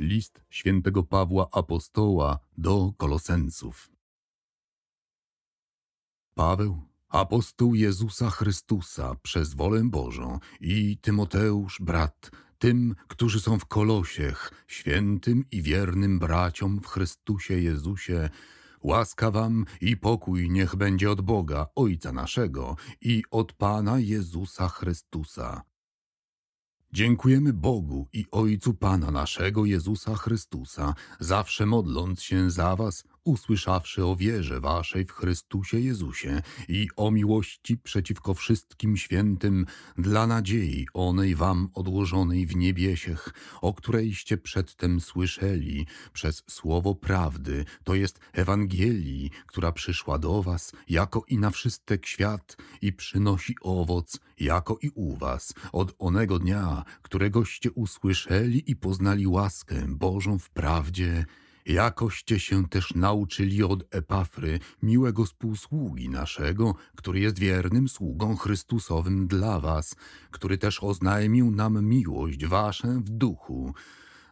List świętego Pawła Apostoła do Kolosensów. Paweł, apostoł Jezusa Chrystusa przez wolę Bożą i Tymoteusz, brat, tym, którzy są w Kolosiech, świętym i wiernym braciom w Chrystusie Jezusie, łaska wam i pokój niech będzie od Boga, Ojca naszego i od Pana Jezusa Chrystusa. Dziękujemy Bogu i Ojcu Pana naszego Jezusa Chrystusa, zawsze modląc się za Was, usłyszawszy o wierze Waszej w Chrystusie Jezusie i o miłości przeciwko wszystkim świętym, dla nadziei onej Wam odłożonej w niebiesiech, o którejście przedtem słyszeli przez słowo prawdy, to jest Ewangelii, która przyszła do Was jako i na wszystek świat i przynosi owoc, jako i u Was, od onego dnia, któregoście usłyszeli i poznali łaskę Bożą w prawdzie, jakoście się też nauczyli od Epafry, miłego współsługi naszego, który jest wiernym sługą Chrystusowym dla was, który też oznajmił nam miłość waszą w duchu.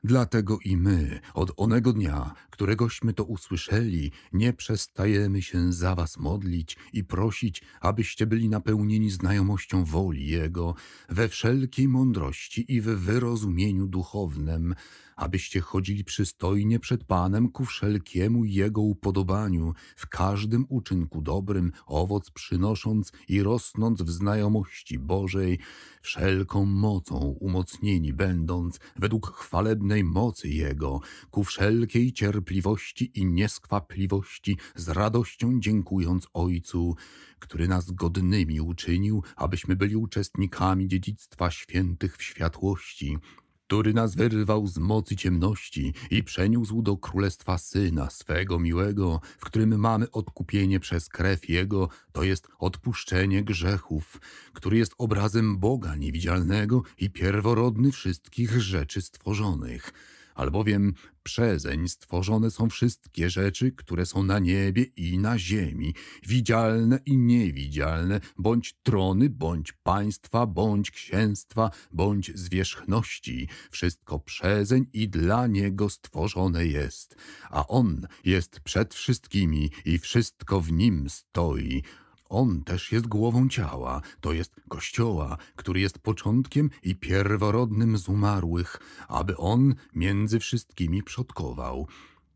Dlatego i my, od onego dnia, któregośmy to usłyszeli, nie przestajemy się za was modlić i prosić, abyście byli napełnieni znajomością woli Jego, we wszelkiej mądrości i w wyrozumieniu duchownym, abyście chodzili przystojnie przed Panem ku wszelkiemu Jego upodobaniu, w każdym uczynku dobrym, owoc przynosząc i rosnąc w znajomości Bożej, wszelką mocą umocnieni będąc, według chwalebnej mocy Jego, ku wszelkiej cierpliwości i nieskwapliwości, z radością dziękując Ojcu, który nas godnymi uczynił, abyśmy byli uczestnikami dziedzictwa świętych w światłości, który nas wyrwał z mocy ciemności i przeniósł do królestwa Syna swego miłego, w którym mamy odkupienie przez krew Jego, to jest odpuszczenie grzechów, który jest obrazem Boga niewidzialnego i pierworodny wszystkich rzeczy stworzonych albowiem przezeń stworzone są wszystkie rzeczy, które są na niebie i na ziemi, widzialne i niewidzialne, bądź trony, bądź państwa, bądź księstwa, bądź zwierzchności. Wszystko przezeń i dla niego stworzone jest, a on jest przed wszystkimi i wszystko w nim stoi. On też jest głową ciała, to jest Kościoła, który jest początkiem i pierworodnym z umarłych, aby on między wszystkimi przodkował.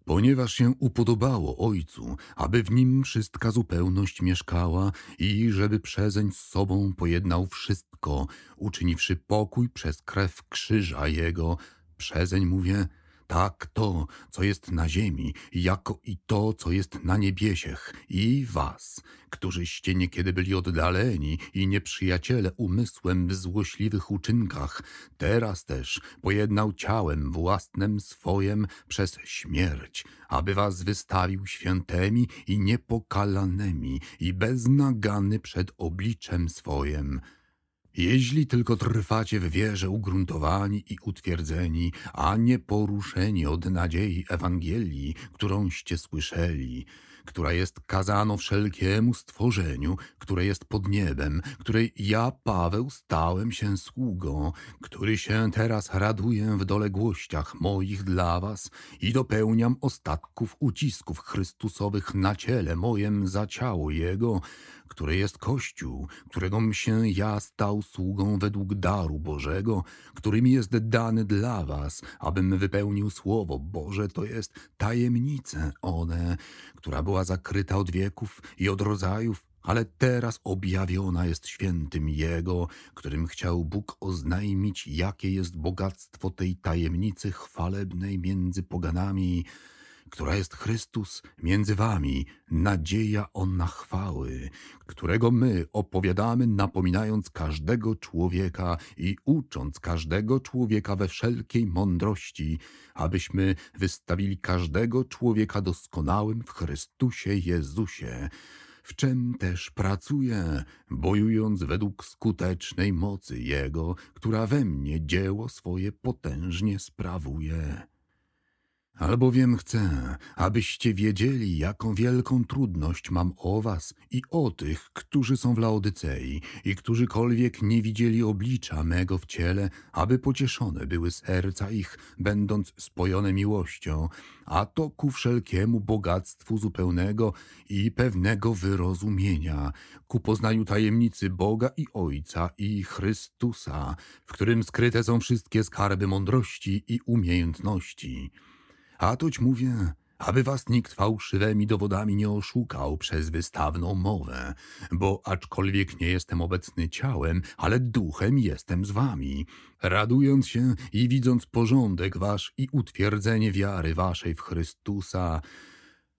Ponieważ się upodobało Ojcu, aby w nim wszystka zupełność mieszkała i żeby przezeń z sobą pojednał wszystko, uczyniwszy pokój przez krew krzyża Jego, przezeń mówię, tak to, co jest na ziemi, jako i to, co jest na niebiesiech, i was, którzyście niekiedy byli oddaleni i nieprzyjaciele umysłem w złośliwych uczynkach, teraz też pojednał ciałem własnym swojem przez śmierć, aby was wystawił świętymi i niepokalanymi i beznagany przed obliczem swojem. Jeśli tylko trwacie w wierze ugruntowani i utwierdzeni, a nie poruszeni od nadziei Ewangelii, którąście słyszeli, która jest kazano wszelkiemu stworzeniu, które jest pod niebem, której ja, Paweł, stałem się sługą, który się teraz raduję w doległościach moich dla was i dopełniam ostatków ucisków Chrystusowych na ciele mojem za ciało Jego, które jest Kościół, którego się ja stał sługą według daru Bożego, który mi jest dany dla was, abym wypełnił Słowo Boże, to jest tajemnicę one, która była zakryta od wieków i od rodzajów, ale teraz objawiona jest świętym Jego, którym chciał Bóg oznajmić, jakie jest bogactwo tej tajemnicy chwalebnej między poganami, która jest Chrystus między wami, nadzieja ona chwały, którego my opowiadamy, napominając każdego człowieka i ucząc każdego człowieka we wszelkiej mądrości, abyśmy wystawili każdego człowieka doskonałym w Chrystusie Jezusie w czym też pracuję, bojując według skutecznej mocy Jego, która we mnie dzieło swoje potężnie sprawuje. Albowiem chcę, abyście wiedzieli, jaką wielką trudność mam o was i o tych, którzy są w Laodycei i którzykolwiek nie widzieli oblicza mego w ciele, aby pocieszone były serca ich, będąc spojone miłością, a to ku wszelkiemu bogactwu zupełnego i pewnego wyrozumienia, ku poznaniu tajemnicy Boga i Ojca i Chrystusa, w którym skryte są wszystkie skarby mądrości i umiejętności. A toć mówię, aby was nikt fałszywymi dowodami nie oszukał przez wystawną mowę, bo aczkolwiek nie jestem obecny ciałem, ale duchem jestem z wami, radując się i widząc porządek wasz i utwierdzenie wiary waszej w Chrystusa,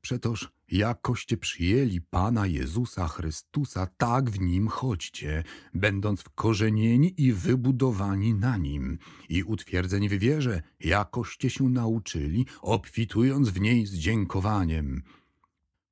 Przetoż jakoście przyjęli Pana Jezusa Chrystusa, tak w Nim chodźcie, będąc wkorzenieni i wybudowani na Nim i utwierdzeni w wierze, jakoście się nauczyli, obfitując w niej z dziękowaniem.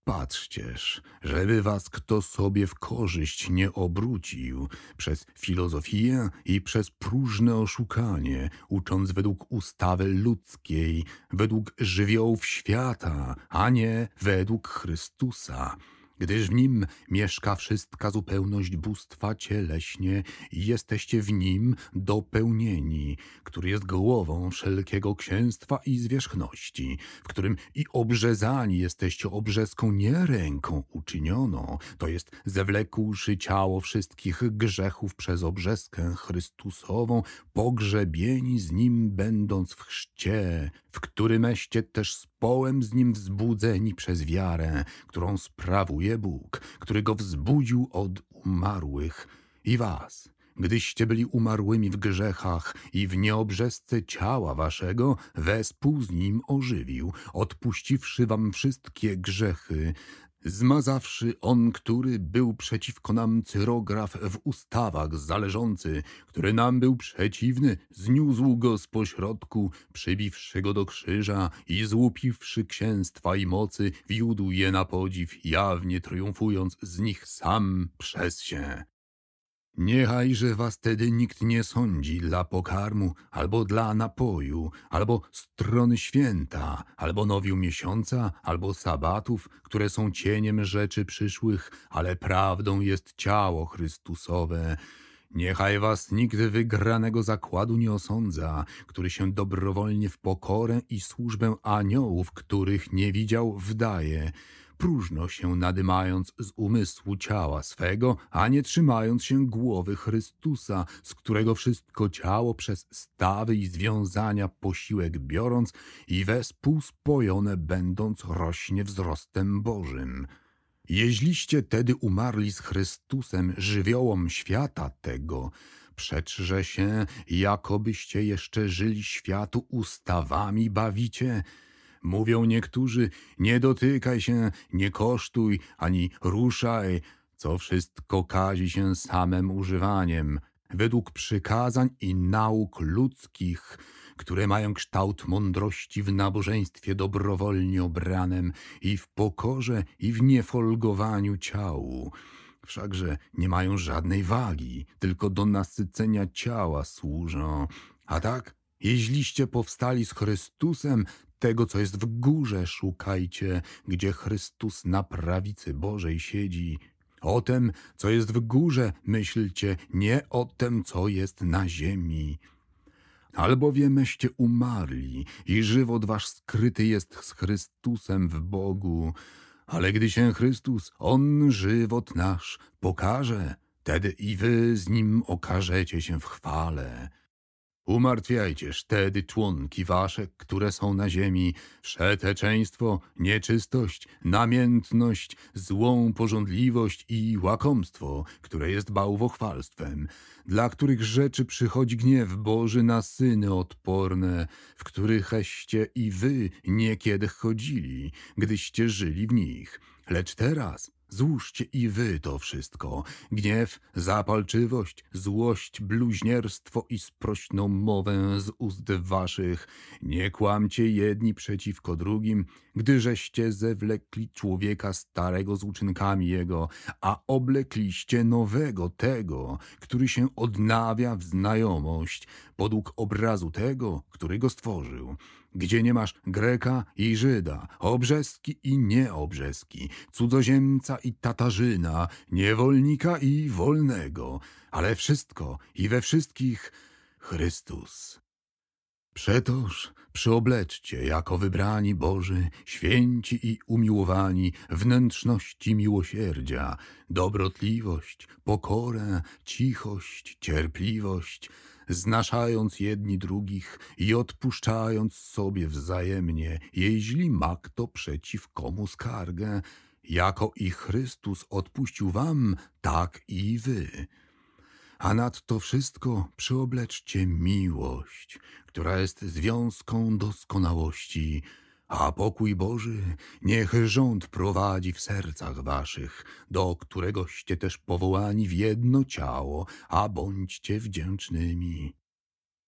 Patrzcież, żeby was kto sobie w korzyść nie obrócił przez filozofię i przez próżne oszukanie, ucząc według ustawy ludzkiej, według żywiołów świata, a nie według Chrystusa gdyż w nim mieszka wszystka zupełność bóstwa cieleśnie i jesteście w nim dopełnieni, który jest głową wszelkiego księstwa i zwierzchności, w którym i obrzezani jesteście obrzeską nie ręką uczynioną, to jest zewlekłszy ciało wszystkich grzechów przez obrzeskę Chrystusową, pogrzebieni z nim będąc w chrzcie, w którymeście też połem z nim wzbudzeni przez wiarę, którą sprawuje Bóg, który go wzbudził od umarłych. I was, gdyście byli umarłymi w grzechach i w nieobrzesce ciała waszego, wespół z nim ożywił, odpuściwszy wam wszystkie grzechy, Zmazawszy on, który był przeciwko nam cyrograf w ustawach zależący, który nam był przeciwny, zniósł go z pośrodku, przybiwszy go do krzyża i złupiwszy księstwa i mocy, wiódł je na podziw, jawnie triumfując z nich sam przez się. Niechajże was tedy nikt nie sądzi dla pokarmu, albo dla napoju, albo strony święta, albo nowiu miesiąca, albo sabatów, które są cieniem rzeczy przyszłych, ale prawdą jest ciało Chrystusowe. Niechaj was nikt wygranego zakładu nie osądza, który się dobrowolnie w pokorę i służbę aniołów, których nie widział, wdaje próżno się nadymając z umysłu ciała swego, a nie trzymając się głowy Chrystusa, z którego wszystko ciało przez stawy i związania posiłek biorąc i wespół spojone będąc rośnie wzrostem Bożym. Jeźliście tedy umarli z Chrystusem żywiołom świata tego, przeczże się, jakobyście jeszcze żyli światu ustawami bawicie, Mówią niektórzy, nie dotykaj się, nie kosztuj, ani ruszaj, co wszystko kazi się samym używaniem, według przykazań i nauk ludzkich, które mają kształt mądrości w nabożeństwie dobrowolnie obranem i w pokorze i w niefolgowaniu ciału. Wszakże nie mają żadnej wagi, tylko do nasycenia ciała służą. A tak, jeźliście powstali z Chrystusem, tego, co jest w górze, szukajcie, gdzie Chrystus na prawicy Bożej siedzi. O tem, co jest w górze, myślcie, nie o tem, co jest na ziemi. Albowiemeście umarli i żywot wasz skryty jest z Chrystusem w Bogu. Ale gdy się Chrystus, On żywot nasz, pokaże, wtedy i wy z Nim okażecie się w chwale. Umartwiajcież tedy członki wasze, które są na ziemi, wszeteczeństwo, nieczystość, namiętność, złą porządliwość i łakomstwo, które jest bałwochwalstwem, dla których rzeczy przychodzi gniew Boży na syny odporne, w którycheście i wy niekiedy chodzili, gdyście żyli w nich. Lecz teraz Złóżcie i wy to wszystko. Gniew, zapalczywość, złość, bluźnierstwo i sprośną mowę z ust waszych. Nie kłamcie jedni przeciwko drugim, gdyżeście zewlekli człowieka starego z uczynkami jego, a oblekliście nowego tego, który się odnawia w znajomość, podług obrazu tego, który go stworzył gdzie nie masz Greka i Żyda, obrzeski i nieobrzeski, cudzoziemca i Tatarzyna, niewolnika i wolnego, ale wszystko i we wszystkich Chrystus. Przetoż przyobleczcie jako wybrani Boży, święci i umiłowani wnętrzności miłosierdzia, dobrotliwość, pokorę, cichość, cierpliwość, znaszając jedni drugich i odpuszczając sobie wzajemnie, jeśli ma kto przeciw komu skargę, jako i Chrystus odpuścił wam, tak i wy. A nad to wszystko przyobleczcie miłość, która jest związką doskonałości, a pokój Boży niech rząd prowadzi w sercach waszych, do któregoście też powołani w jedno ciało, a bądźcie wdzięcznymi.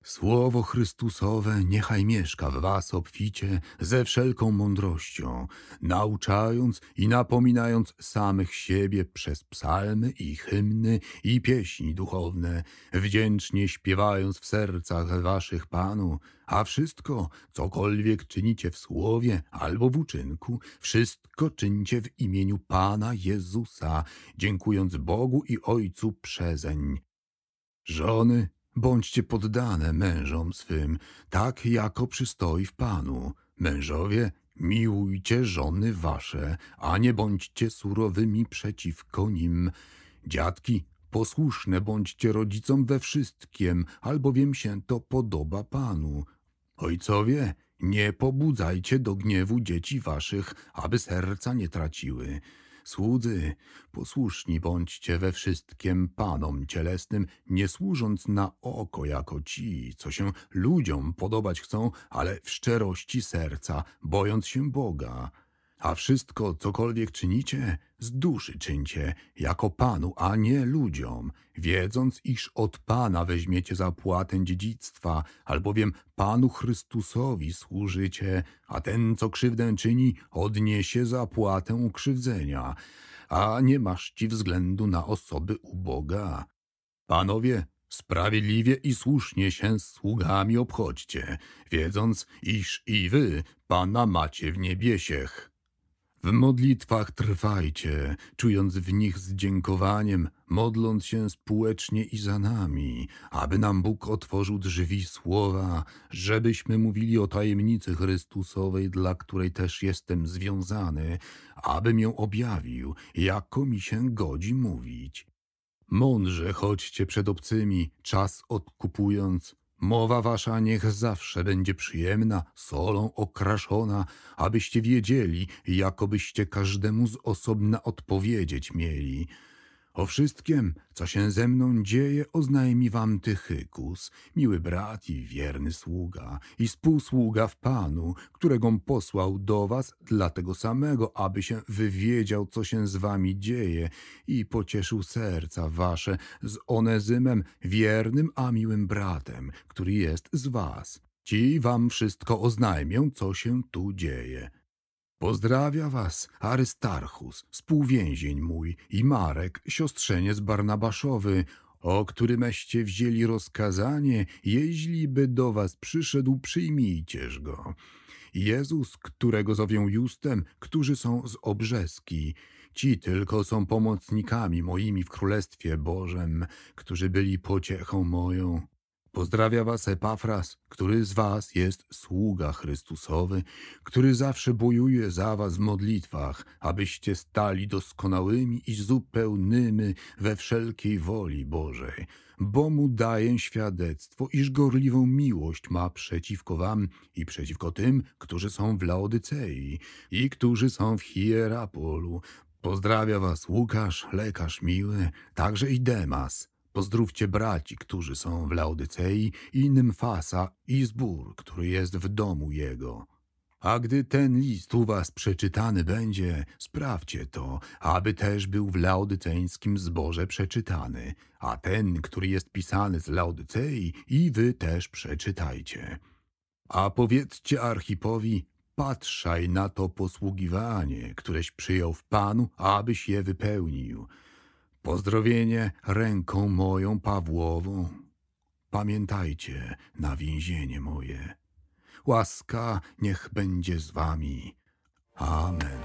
Słowo Chrystusowe niechaj mieszka w was obficie ze wszelką mądrością, nauczając i napominając samych siebie przez psalmy i hymny i pieśni duchowne, wdzięcznie śpiewając w sercach waszych Panu, a wszystko, cokolwiek czynicie w słowie albo w uczynku, wszystko czyńcie w imieniu Pana Jezusa, dziękując Bogu i Ojcu przezeń. Żony, Bądźcie poddane mężom swym, tak jako przystoi w Panu. Mężowie, miłujcie żony wasze, a nie bądźcie surowymi przeciwko nim. Dziadki, posłuszne bądźcie rodzicom we wszystkim, albowiem się to podoba Panu. Ojcowie, nie pobudzajcie do gniewu dzieci waszych, aby serca nie traciły. Słudzy, posłuszni bądźcie we wszystkim panom cielesnym, nie służąc na oko jako ci, co się ludziom podobać chcą, ale w szczerości serca, bojąc się Boga. A wszystko, cokolwiek czynicie, z duszy czyńcie, jako Panu, a nie ludziom, wiedząc, iż od Pana weźmiecie zapłatę dziedzictwa, albowiem Panu Chrystusowi służycie, a ten, co krzywdę czyni, odniesie zapłatę ukrzywdzenia, a nie masz ci względu na osoby uboga. Panowie, Sprawiedliwie i słusznie się z sługami obchodźcie, wiedząc, iż i wy Pana macie w niebiesiech. W modlitwach trwajcie, czując w nich z dziękowaniem, modląc się społecznie i za nami, aby nam Bóg otworzył drzwi słowa, żebyśmy mówili o tajemnicy Chrystusowej, dla której też jestem związany, abym ją objawił, jako mi się godzi mówić. Mądrze chodźcie przed obcymi, czas odkupując, Mowa wasza niech zawsze będzie przyjemna, solą okraszona, abyście wiedzieli, jakobyście każdemu z osobna odpowiedzieć mieli. O wszystkim, co się ze mną dzieje, oznajmi wam Tychykus, miły brat i wierny sługa, i współsługa w Panu, którego posłał do was dla tego samego, aby się wywiedział, co się z wami dzieje i pocieszył serca wasze z Onezymem, wiernym a miłym bratem, który jest z was. Ci wam wszystko oznajmią, co się tu dzieje. Pozdrawia was Arystarchus, współwięzień mój i Marek, siostrzeniec Barnabaszowy, o którymeście wzięli rozkazanie, jeśli by do was przyszedł, przyjmijcież go. Jezus, którego zowią Justem, którzy są z obrzeski, ci tylko są pomocnikami moimi w Królestwie Bożem, którzy byli pociechą moją. Pozdrawia was Epafras, który z was jest sługa Chrystusowy, który zawsze bojuje za was w modlitwach, abyście stali doskonałymi i zupełnymi we wszelkiej woli Bożej, bo mu daję świadectwo, iż gorliwą miłość ma przeciwko wam i przeciwko tym, którzy są w Laodycei i którzy są w Hierapolu. Pozdrawia was Łukasz, lekarz miły, także i Demas, Pozdrówcie braci, którzy są w Laodycei i Nymfasa i zbór, który jest w domu jego. A gdy ten list u was przeczytany będzie, sprawdźcie to, aby też był w laodyceńskim zborze przeczytany, a ten, który jest pisany z Laodycei, i wy też przeczytajcie. A powiedzcie Archipowi, patrzaj na to posługiwanie, któreś przyjął w Panu, abyś je wypełnił. Pozdrowienie ręką moją Pawłową. Pamiętajcie na więzienie moje. łaska niech będzie z wami. Amen.